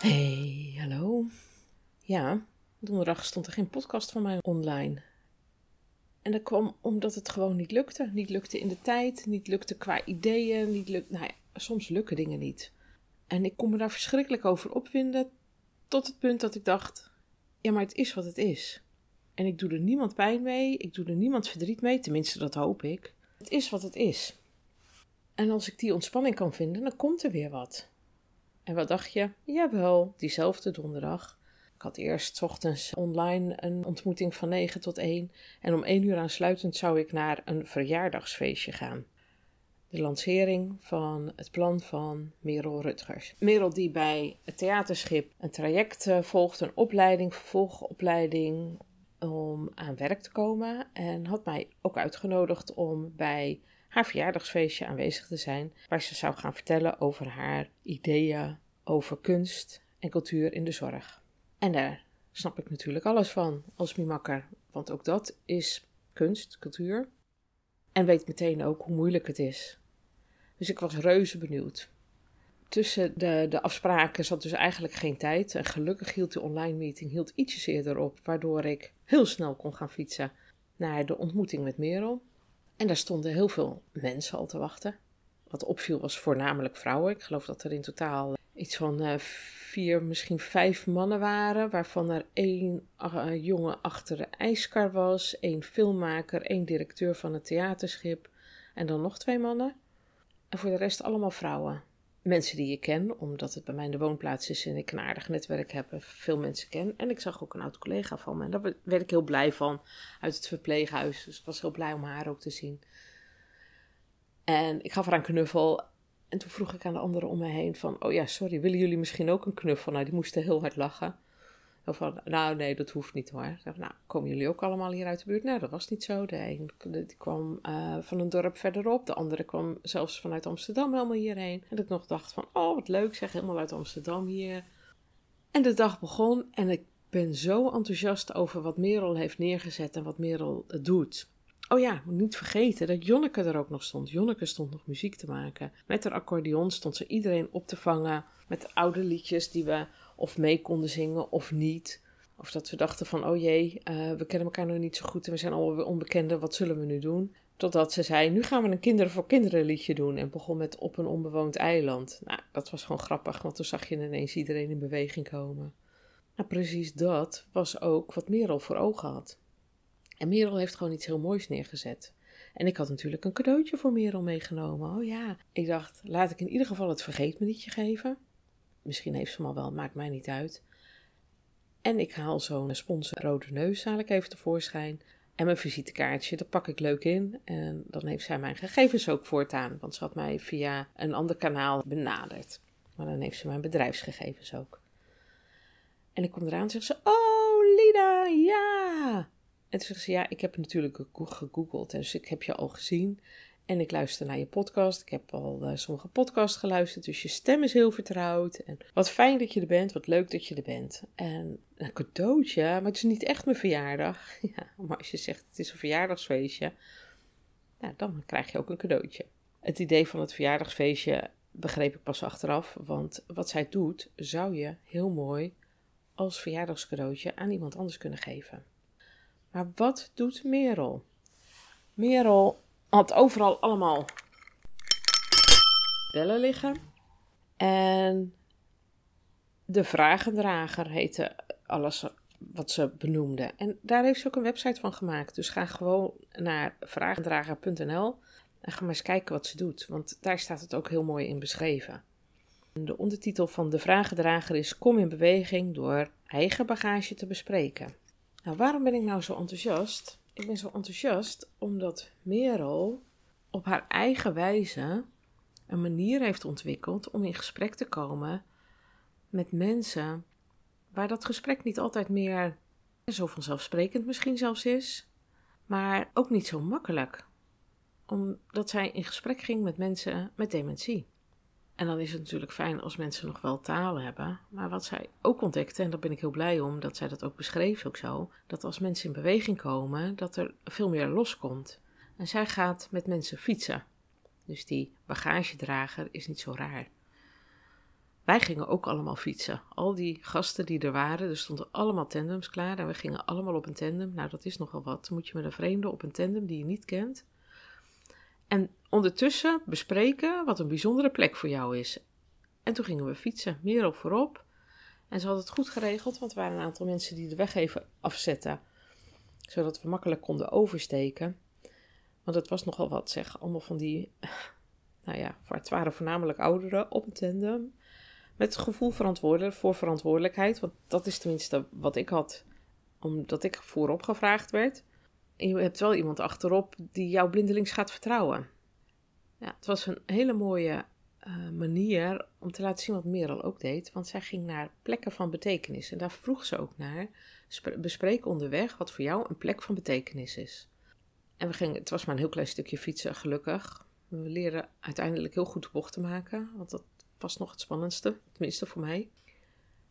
Hey, hallo. Ja, donderdag stond er geen podcast van mij online. En dat kwam omdat het gewoon niet lukte. Niet lukte in de tijd, niet lukte qua ideeën, niet lukte, nou ja, soms lukken dingen niet. En ik kon me daar verschrikkelijk over opwinden, tot het punt dat ik dacht, ja, maar het is wat het is. En ik doe er niemand pijn mee, ik doe er niemand verdriet mee, tenminste dat hoop ik. Het is wat het is. En als ik die ontspanning kan vinden, dan komt er weer wat. En wat dacht je? Jawel, diezelfde donderdag. Ik had eerst ochtends online een ontmoeting van 9 tot 1 en om 1 uur aansluitend zou ik naar een verjaardagsfeestje gaan. De lancering van het plan van Merel Rutgers. Merel die bij het theaterschip een traject eh, volgt, een opleiding, vervolgopleiding om aan werk te komen en had mij ook uitgenodigd om bij haar verjaardagsfeestje aanwezig te zijn, waar ze zou gaan vertellen over haar ideeën over kunst en cultuur in de zorg. En daar snap ik natuurlijk alles van als mimakker, want ook dat is kunst, cultuur. En weet meteen ook hoe moeilijk het is. Dus ik was reuze benieuwd. Tussen de, de afspraken zat dus eigenlijk geen tijd. En gelukkig hield de online meeting hield ietsjes eerder op, waardoor ik heel snel kon gaan fietsen naar de ontmoeting met Merel. En daar stonden heel veel mensen al te wachten. Wat opviel was voornamelijk vrouwen. Ik geloof dat er in totaal iets van uh, vier, misschien vijf mannen waren. Waarvan er één uh, jongen achter de ijskar was. één filmmaker, één directeur van het theaterschip. En dan nog twee mannen. En voor de rest allemaal vrouwen. Mensen die ik ken, omdat het bij mij in de woonplaats is en ik een aardig netwerk heb en veel mensen ken. En ik zag ook een oud collega van me en daar werd ik heel blij van uit het verpleeghuis. Dus ik was heel blij om haar ook te zien. En ik gaf haar een knuffel. En toen vroeg ik aan de anderen om me heen van... Oh ja, sorry, willen jullie misschien ook een knuffel? Nou, die moesten heel hard lachen. Van, nou nee, dat hoeft niet hoor. Zeg, nou, komen jullie ook allemaal hier uit de buurt? Nou, dat was niet zo. De een die kwam uh, van een dorp verderop. De andere kwam zelfs vanuit Amsterdam helemaal hierheen. En ik nog dacht van, oh wat leuk zeg, helemaal uit Amsterdam hier. En de dag begon en ik ben zo enthousiast over wat Merel heeft neergezet en wat Merel doet. Oh ja, moet niet vergeten dat Jonneke er ook nog stond. Jonneke stond nog muziek te maken. Met haar accordeon stond ze iedereen op te vangen met oude liedjes die we of mee konden zingen of niet. Of dat we dachten van, oh jee, uh, we kennen elkaar nog niet zo goed en we zijn allemaal onbekenden, wat zullen we nu doen? Totdat ze zei, nu gaan we een Kinderen voor Kinderen liedje doen. En begon met Op een onbewoond eiland. Nou, dat was gewoon grappig, want toen zag je ineens iedereen in beweging komen. Nou, precies dat was ook wat Merel voor ogen had. En Merel heeft gewoon iets heel moois neergezet. En ik had natuurlijk een cadeautje voor Merel meegenomen. Oh ja, ik dacht, laat ik in ieder geval het vergeet me geven. Misschien heeft ze hem al wel, maakt mij niet uit. En ik haal zo'n sponsor rode neus, haal ik even tevoorschijn. En mijn visitekaartje, dat pak ik leuk in. En dan heeft zij mijn gegevens ook voortaan, want ze had mij via een ander kanaal benaderd. Maar dan heeft ze mijn bedrijfsgegevens ook. En ik kom eraan en zegt ze, oh Lida, ja! En toen zegt ze, ja, ik heb natuurlijk gegoogeld, dus ik heb je al gezien. En ik luister naar je podcast. Ik heb al uh, sommige podcasts geluisterd, dus je stem is heel vertrouwd. En wat fijn dat je er bent, wat leuk dat je er bent. En een cadeautje, maar het is niet echt mijn verjaardag. Ja, maar als je zegt het is een verjaardagsfeestje, nou, dan krijg je ook een cadeautje. Het idee van het verjaardagsfeestje begreep ik pas achteraf, want wat zij doet, zou je heel mooi als verjaardagscadeautje aan iemand anders kunnen geven. Maar wat doet Merel? Merel had overal allemaal bellen liggen. En de vragendrager heette alles wat ze benoemde. En daar heeft ze ook een website van gemaakt. Dus ga gewoon naar vragendrager.nl en ga maar eens kijken wat ze doet. Want daar staat het ook heel mooi in beschreven. De ondertitel van de vragendrager is Kom in beweging door eigen bagage te bespreken. Nou, waarom ben ik nou zo enthousiast? Ik ben zo enthousiast omdat Merel op haar eigen wijze een manier heeft ontwikkeld om in gesprek te komen met mensen waar dat gesprek niet altijd meer zo vanzelfsprekend misschien zelfs is, maar ook niet zo makkelijk. Omdat zij in gesprek ging met mensen met dementie. En dan is het natuurlijk fijn als mensen nog wel taal hebben. Maar wat zij ook ontdekte, en daar ben ik heel blij om, dat zij dat ook beschreef ook zo, dat als mensen in beweging komen, dat er veel meer loskomt. En zij gaat met mensen fietsen. Dus die bagagedrager is niet zo raar. Wij gingen ook allemaal fietsen. Al die gasten die er waren, er stonden allemaal tandems klaar en we gingen allemaal op een tandem. Nou, dat is nogal wat. moet je met een vreemde op een tandem die je niet kent. En ondertussen bespreken wat een bijzondere plek voor jou is. En toen gingen we fietsen, meer op voorop. En ze hadden het goed geregeld, want er waren een aantal mensen die de weg even afzetten. Zodat we makkelijk konden oversteken. Want het was nogal wat, zeg. Allemaal van die, nou ja, het waren voornamelijk ouderen op een tandem. Met het gevoel verantwoordelijk voor verantwoordelijkheid. Want dat is tenminste wat ik had, omdat ik voorop gevraagd werd. Je hebt wel iemand achterop die jou blindelings gaat vertrouwen. Ja, het was een hele mooie uh, manier om te laten zien wat Merel ook deed. Want zij ging naar plekken van betekenis. En daar vroeg ze ook naar. Bespreek onderweg wat voor jou een plek van betekenis is. En we gingen, het was maar een heel klein stukje fietsen, gelukkig. We leren uiteindelijk heel goed de bocht te maken. Want dat was nog het spannendste, tenminste voor mij.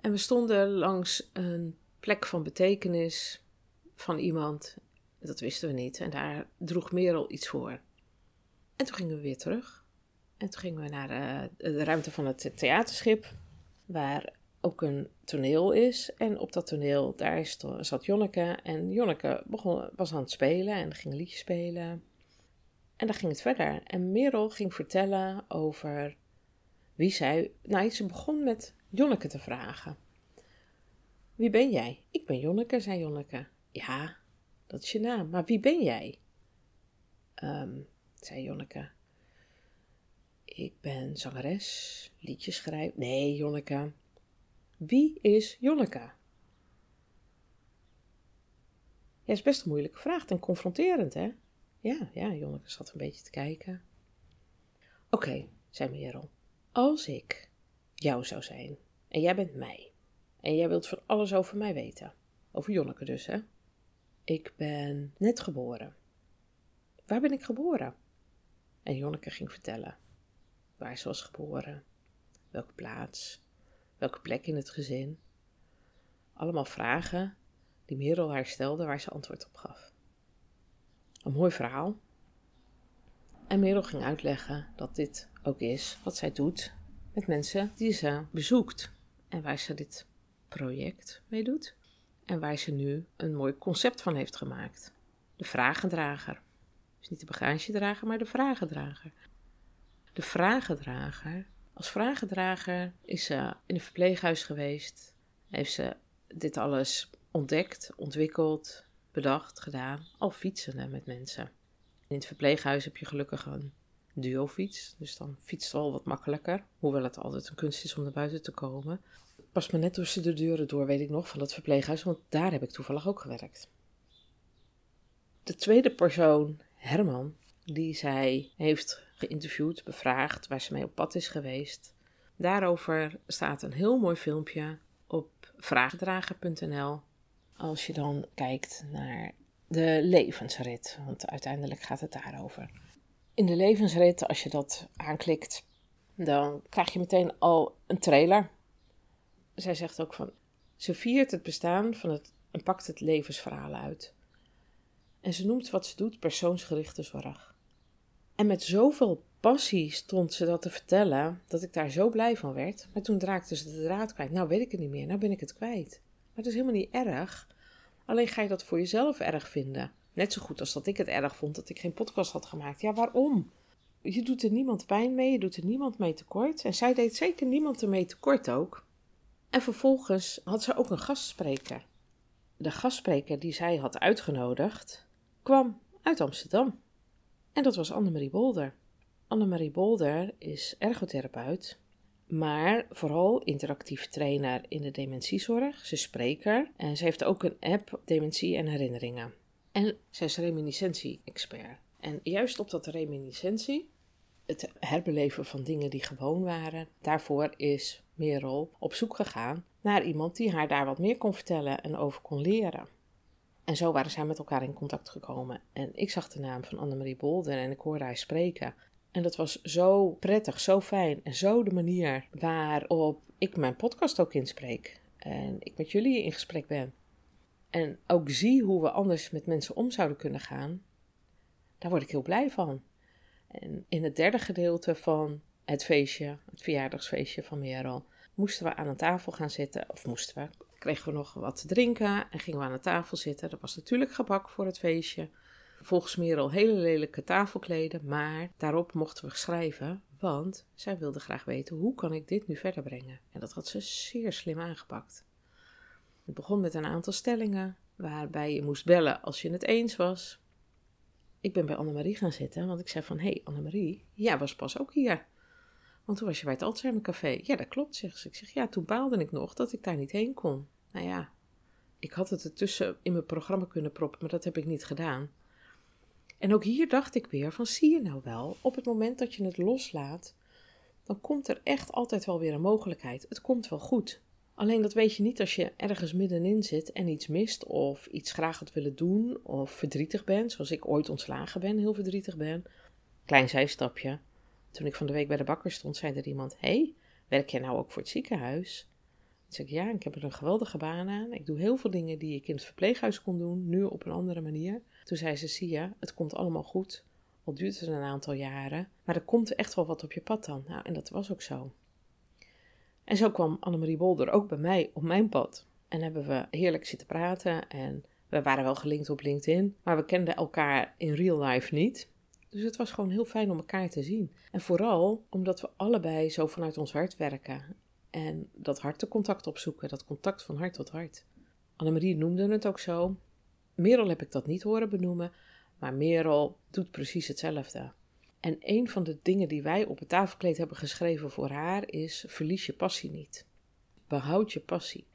En we stonden langs een plek van betekenis van iemand. Dat wisten we niet. En daar droeg Merel iets voor. En toen gingen we weer terug. En toen gingen we naar de, eh, de ruimte van het theaterschip, waar ook een toneel is. En op dat toneel, daar zat Jonneke. En Jonneke begon, was aan het spelen en ging een liedje spelen. En dan ging het verder. En Merel ging vertellen over wie zij... Nou, ze begon met Jonneke te vragen. Wie ben jij? Ik ben Jonneke, zei Jonneke. Ja, dat is je naam. Maar wie ben jij? Um, zei Jonneke. Ik ben zangeres, liedjes schrijven. Nee, Jonneke. Wie is Jonneke? Ja, is best een moeilijke vraag en confronterend, hè? Ja, ja, Jonneke zat een beetje te kijken. Oké, zei Merel. Als ik jou zou zijn en jij bent mij en jij wilt van alles over mij weten, over Jonneke dus, hè? Ik ben net geboren. Waar ben ik geboren? En Jonneke ging vertellen waar ze was geboren, welke plaats, welke plek in het gezin. Allemaal vragen die Merel haar stelde waar ze antwoord op gaf. Een mooi verhaal. En Merel ging uitleggen dat dit ook is wat zij doet met mensen die ze bezoekt en waar ze dit project mee doet en waar ze nu een mooi concept van heeft gemaakt. De vragendrager. Dus niet de bagagedrager, maar de vragendrager. De vragendrager. Als vragendrager is ze in een verpleeghuis geweest. Heeft ze dit alles ontdekt, ontwikkeld, bedacht, gedaan. Al fietsende met mensen. In het verpleeghuis heb je gelukkig een duofiets. Dus dan fietst het wel wat makkelijker. Hoewel het altijd een kunst is om naar buiten te komen. Pas me net tussen de deuren door, weet ik nog, van dat verpleeghuis. Want daar heb ik toevallig ook gewerkt. De tweede persoon, Herman, die zij heeft geïnterviewd, bevraagd, waar ze mee op pad is geweest. Daarover staat een heel mooi filmpje op vraagdrager.nl. Als je dan kijkt naar de levensrit, want uiteindelijk gaat het daarover. In de levensrit, als je dat aanklikt, dan krijg je meteen al een trailer. Zij zegt ook van, ze viert het bestaan van het en pakt het levensverhaal uit. En ze noemt wat ze doet persoonsgerichte zorg. En met zoveel passie stond ze dat te vertellen, dat ik daar zo blij van werd. Maar toen raakte ze de draad kwijt. Nou weet ik het niet meer, nou ben ik het kwijt. Maar het is helemaal niet erg. Alleen ga je dat voor jezelf erg vinden. Net zo goed als dat ik het erg vond dat ik geen podcast had gemaakt. Ja, waarom? Je doet er niemand pijn mee, je doet er niemand mee tekort. En zij deed zeker niemand ermee tekort ook. En vervolgens had ze ook een gastspreker. De gastspreker die zij had uitgenodigd, kwam uit Amsterdam. En dat was Annemarie Bolder. Annemarie Bolder is ergotherapeut, maar vooral interactief trainer in de dementiezorg. Ze is spreker en ze heeft ook een app Dementie en Herinneringen. En ze is reminiscentie-expert. En juist op dat reminiscentie het herbeleven van dingen die gewoon waren. Daarvoor is Merel op zoek gegaan naar iemand die haar daar wat meer kon vertellen en over kon leren. En zo waren zij met elkaar in contact gekomen. En ik zag de naam van Annemarie Bolder en ik hoorde haar spreken. En dat was zo prettig, zo fijn en zo de manier waarop ik mijn podcast ook inspreek. En ik met jullie in gesprek ben. En ook zie hoe we anders met mensen om zouden kunnen gaan. Daar word ik heel blij van. En in het derde gedeelte van het feestje, het verjaardagsfeestje van Merel, moesten we aan een tafel gaan zitten. Of moesten we, kregen we nog wat te drinken en gingen we aan de tafel zitten. Dat was natuurlijk gebak voor het feestje. Volgens Merel hele lelijke tafelkleden, maar daarop mochten we schrijven, want zij wilde graag weten hoe kan ik dit nu verder brengen. En dat had ze zeer slim aangepakt. Het begon met een aantal stellingen, waarbij je moest bellen als je het eens was. Ik ben bij Annemarie gaan zitten, want ik zei van, hé hey, Annemarie, jij was pas ook hier. Want toen was je bij het Alzheimer Café. Ja, dat klopt, zegt ze. Ik zeg, ja, toen baalde ik nog dat ik daar niet heen kon. Nou ja, ik had het ertussen in mijn programma kunnen proppen, maar dat heb ik niet gedaan. En ook hier dacht ik weer van, zie je nou wel, op het moment dat je het loslaat, dan komt er echt altijd wel weer een mogelijkheid. Het komt wel goed. Alleen dat weet je niet als je ergens middenin zit en iets mist of iets graag had willen doen of verdrietig bent, zoals ik ooit ontslagen ben, heel verdrietig ben. Klein zijstapje. Toen ik van de week bij de bakker stond, zei er iemand: hey, werk jij nou ook voor het ziekenhuis? Toen zei ik: Ja, ik heb er een geweldige baan aan. Ik doe heel veel dingen die ik in het verpleeghuis kon doen, nu op een andere manier. Toen zei ze: Zie je, het komt allemaal goed. Al duurt het een aantal jaren, maar er komt echt wel wat op je pad dan. Nou, en dat was ook zo. En zo kwam Annemarie Bolder ook bij mij op mijn pad. En hebben we heerlijk zitten praten. En we waren wel gelinkt op LinkedIn, maar we kenden elkaar in real life niet. Dus het was gewoon heel fijn om elkaar te zien. En vooral omdat we allebei zo vanuit ons hart werken. En dat hartencontact opzoeken, dat contact van hart tot hart. Annemarie noemde het ook zo. Merel heb ik dat niet horen benoemen, maar Merel doet precies hetzelfde. En een van de dingen die wij op het tafelkleed hebben geschreven voor haar is: verlies je passie niet. Behoud je passie.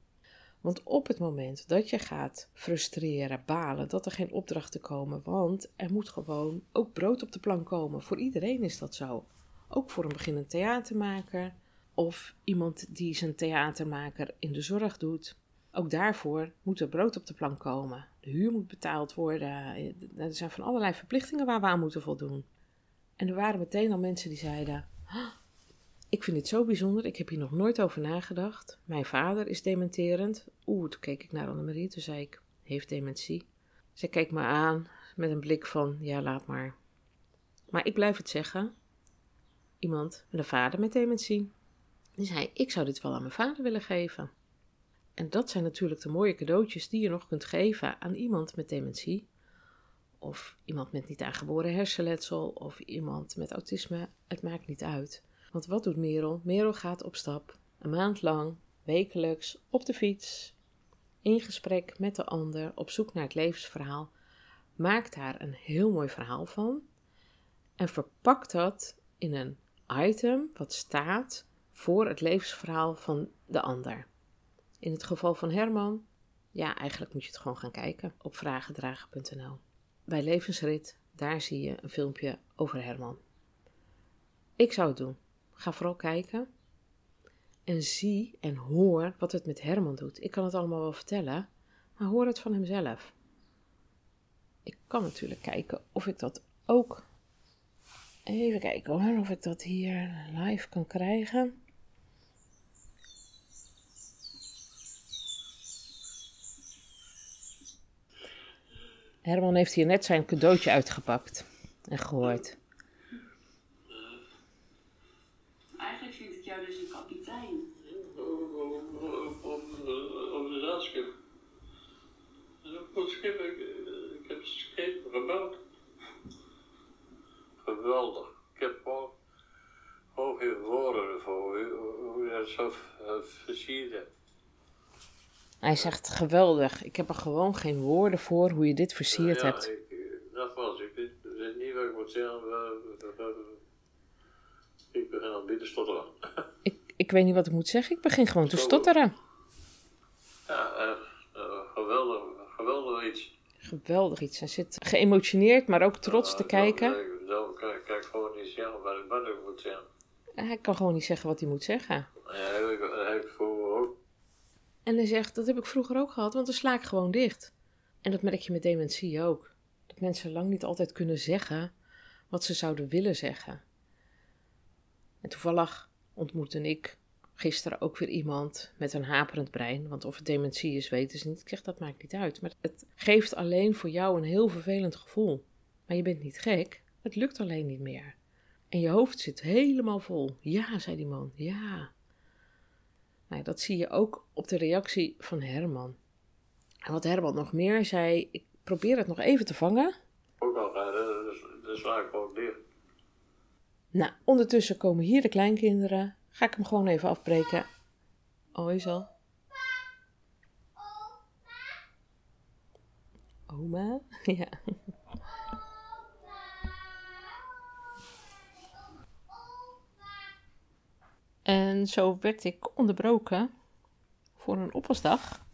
Want op het moment dat je gaat frustreren, balen, dat er geen opdrachten komen, want er moet gewoon ook brood op de plank komen. Voor iedereen is dat zo. Ook voor een beginnend theatermaker of iemand die zijn theatermaker in de zorg doet. Ook daarvoor moet er brood op de plank komen. De huur moet betaald worden. Er zijn van allerlei verplichtingen waar we aan moeten voldoen. En er waren meteen al mensen die zeiden: Ik vind dit zo bijzonder, ik heb hier nog nooit over nagedacht. Mijn vader is dementerend. Oeh, toen keek ik naar Annemarie, toen zei ik: Heeft dementie. Zij keek me aan met een blik van: Ja, laat maar. Maar ik blijf het zeggen: Iemand met een vader met dementie. Die zei: Ik zou dit wel aan mijn vader willen geven. En dat zijn natuurlijk de mooie cadeautjes die je nog kunt geven aan iemand met dementie of iemand met niet aangeboren hersenletsel of iemand met autisme, het maakt niet uit. Want wat doet Merel? Merel gaat op stap, een maand lang, wekelijks, op de fiets, in gesprek met de ander, op zoek naar het levensverhaal, maakt daar een heel mooi verhaal van en verpakt dat in een item wat staat voor het levensverhaal van de ander. In het geval van Herman, ja, eigenlijk moet je het gewoon gaan kijken op vragendragen.nl bij Levensrit, daar zie je een filmpje over Herman. Ik zou het doen. Ga vooral kijken en zie en hoor wat het met Herman doet. Ik kan het allemaal wel vertellen, maar hoor het van hemzelf. Ik kan natuurlijk kijken of ik dat ook. Even kijken hoor, of ik dat hier live kan krijgen. Herman heeft hier net zijn cadeautje uitgepakt en gehoord. Eigenlijk vind ik jou dus een kapitein. Op de zeilschip. Op het schip, ik, ik heb het schip gebouwd. Geweldig. Ik heb gewoon, gewoon geen woorden voor hoe je dat zo versierd hebt. Hij zegt geweldig. Ik heb er gewoon geen woorden voor hoe je dit versierd ja, hebt. Ik, dat was ik. Weet, niet wat ik moet zeggen. Ik begin al een te stotteren. Ik, ik weet niet wat ik moet zeggen. Ik begin gewoon te stotteren. Ja, uh, uh, geweldig, geweldig iets. Geweldig iets. Hij zit geëmotioneerd, maar ook trots te kijken. Zo kan ik gewoon niet zeggen wat ik ben. hij kan gewoon niet zeggen wat hij moet zeggen. Ja, ik, dat heb ik vroeger ook. En hij zegt, dat heb ik vroeger ook gehad, want dan sla ik gewoon dicht. En dat merk je met dementie ook. Dat mensen lang niet altijd kunnen zeggen wat ze zouden willen zeggen. En toevallig ontmoette ik gisteren ook weer iemand met een haperend brein. Want of het dementie is, weten ze niet. Ik zeg, dat maakt niet uit. Maar het geeft alleen voor jou een heel vervelend gevoel. Maar je bent niet gek. Het lukt alleen niet meer. En je hoofd zit helemaal vol. Ja, zei die man. Ja. Nou, dat zie je ook op de reactie van Herman. En wat Herman nog meer zei, ik probeer het nog even te vangen. Ook al, is, dat is waar gewoon dicht. Nou, ondertussen komen hier de kleinkinderen. Ga ik hem gewoon even afbreken. Oh, is al. Oma? Ja. En zo werd ik onderbroken voor een oppasdag.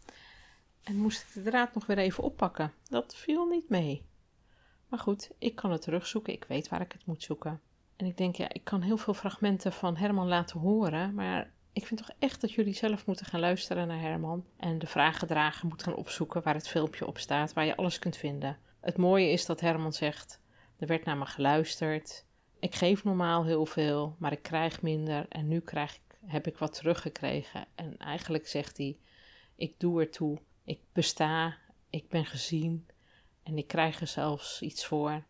En moest ik de draad nog weer even oppakken. Dat viel niet mee. Maar goed, ik kan het terugzoeken. Ik weet waar ik het moet zoeken. En ik denk, ja, ik kan heel veel fragmenten van Herman laten horen. Maar ik vind toch echt dat jullie zelf moeten gaan luisteren naar Herman. En de vragendrager moet gaan opzoeken waar het filmpje op staat. Waar je alles kunt vinden. Het mooie is dat Herman zegt, er werd naar me geluisterd. Ik geef normaal heel veel, maar ik krijg minder. En nu krijg ik, heb ik wat teruggekregen. En eigenlijk zegt hij, ik doe ertoe. Ik besta, ik ben gezien en ik krijg er zelfs iets voor.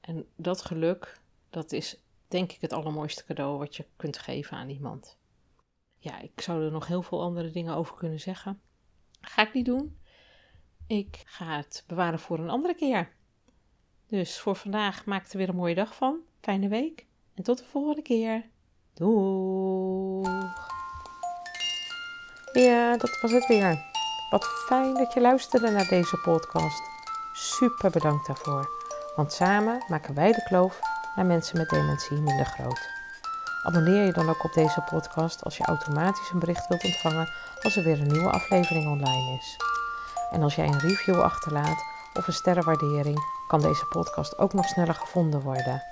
En dat geluk, dat is denk ik het allermooiste cadeau wat je kunt geven aan iemand. Ja, ik zou er nog heel veel andere dingen over kunnen zeggen. Ga ik niet doen. Ik ga het bewaren voor een andere keer. Dus voor vandaag maak er weer een mooie dag van. Fijne week en tot de volgende keer. Doeg! Ja, dat was het weer. Wat fijn dat je luisterde naar deze podcast. Super bedankt daarvoor, want samen maken wij de kloof naar mensen met dementie minder groot. Abonneer je dan ook op deze podcast als je automatisch een bericht wilt ontvangen als er weer een nieuwe aflevering online is. En als jij een review achterlaat of een sterrenwaardering, kan deze podcast ook nog sneller gevonden worden.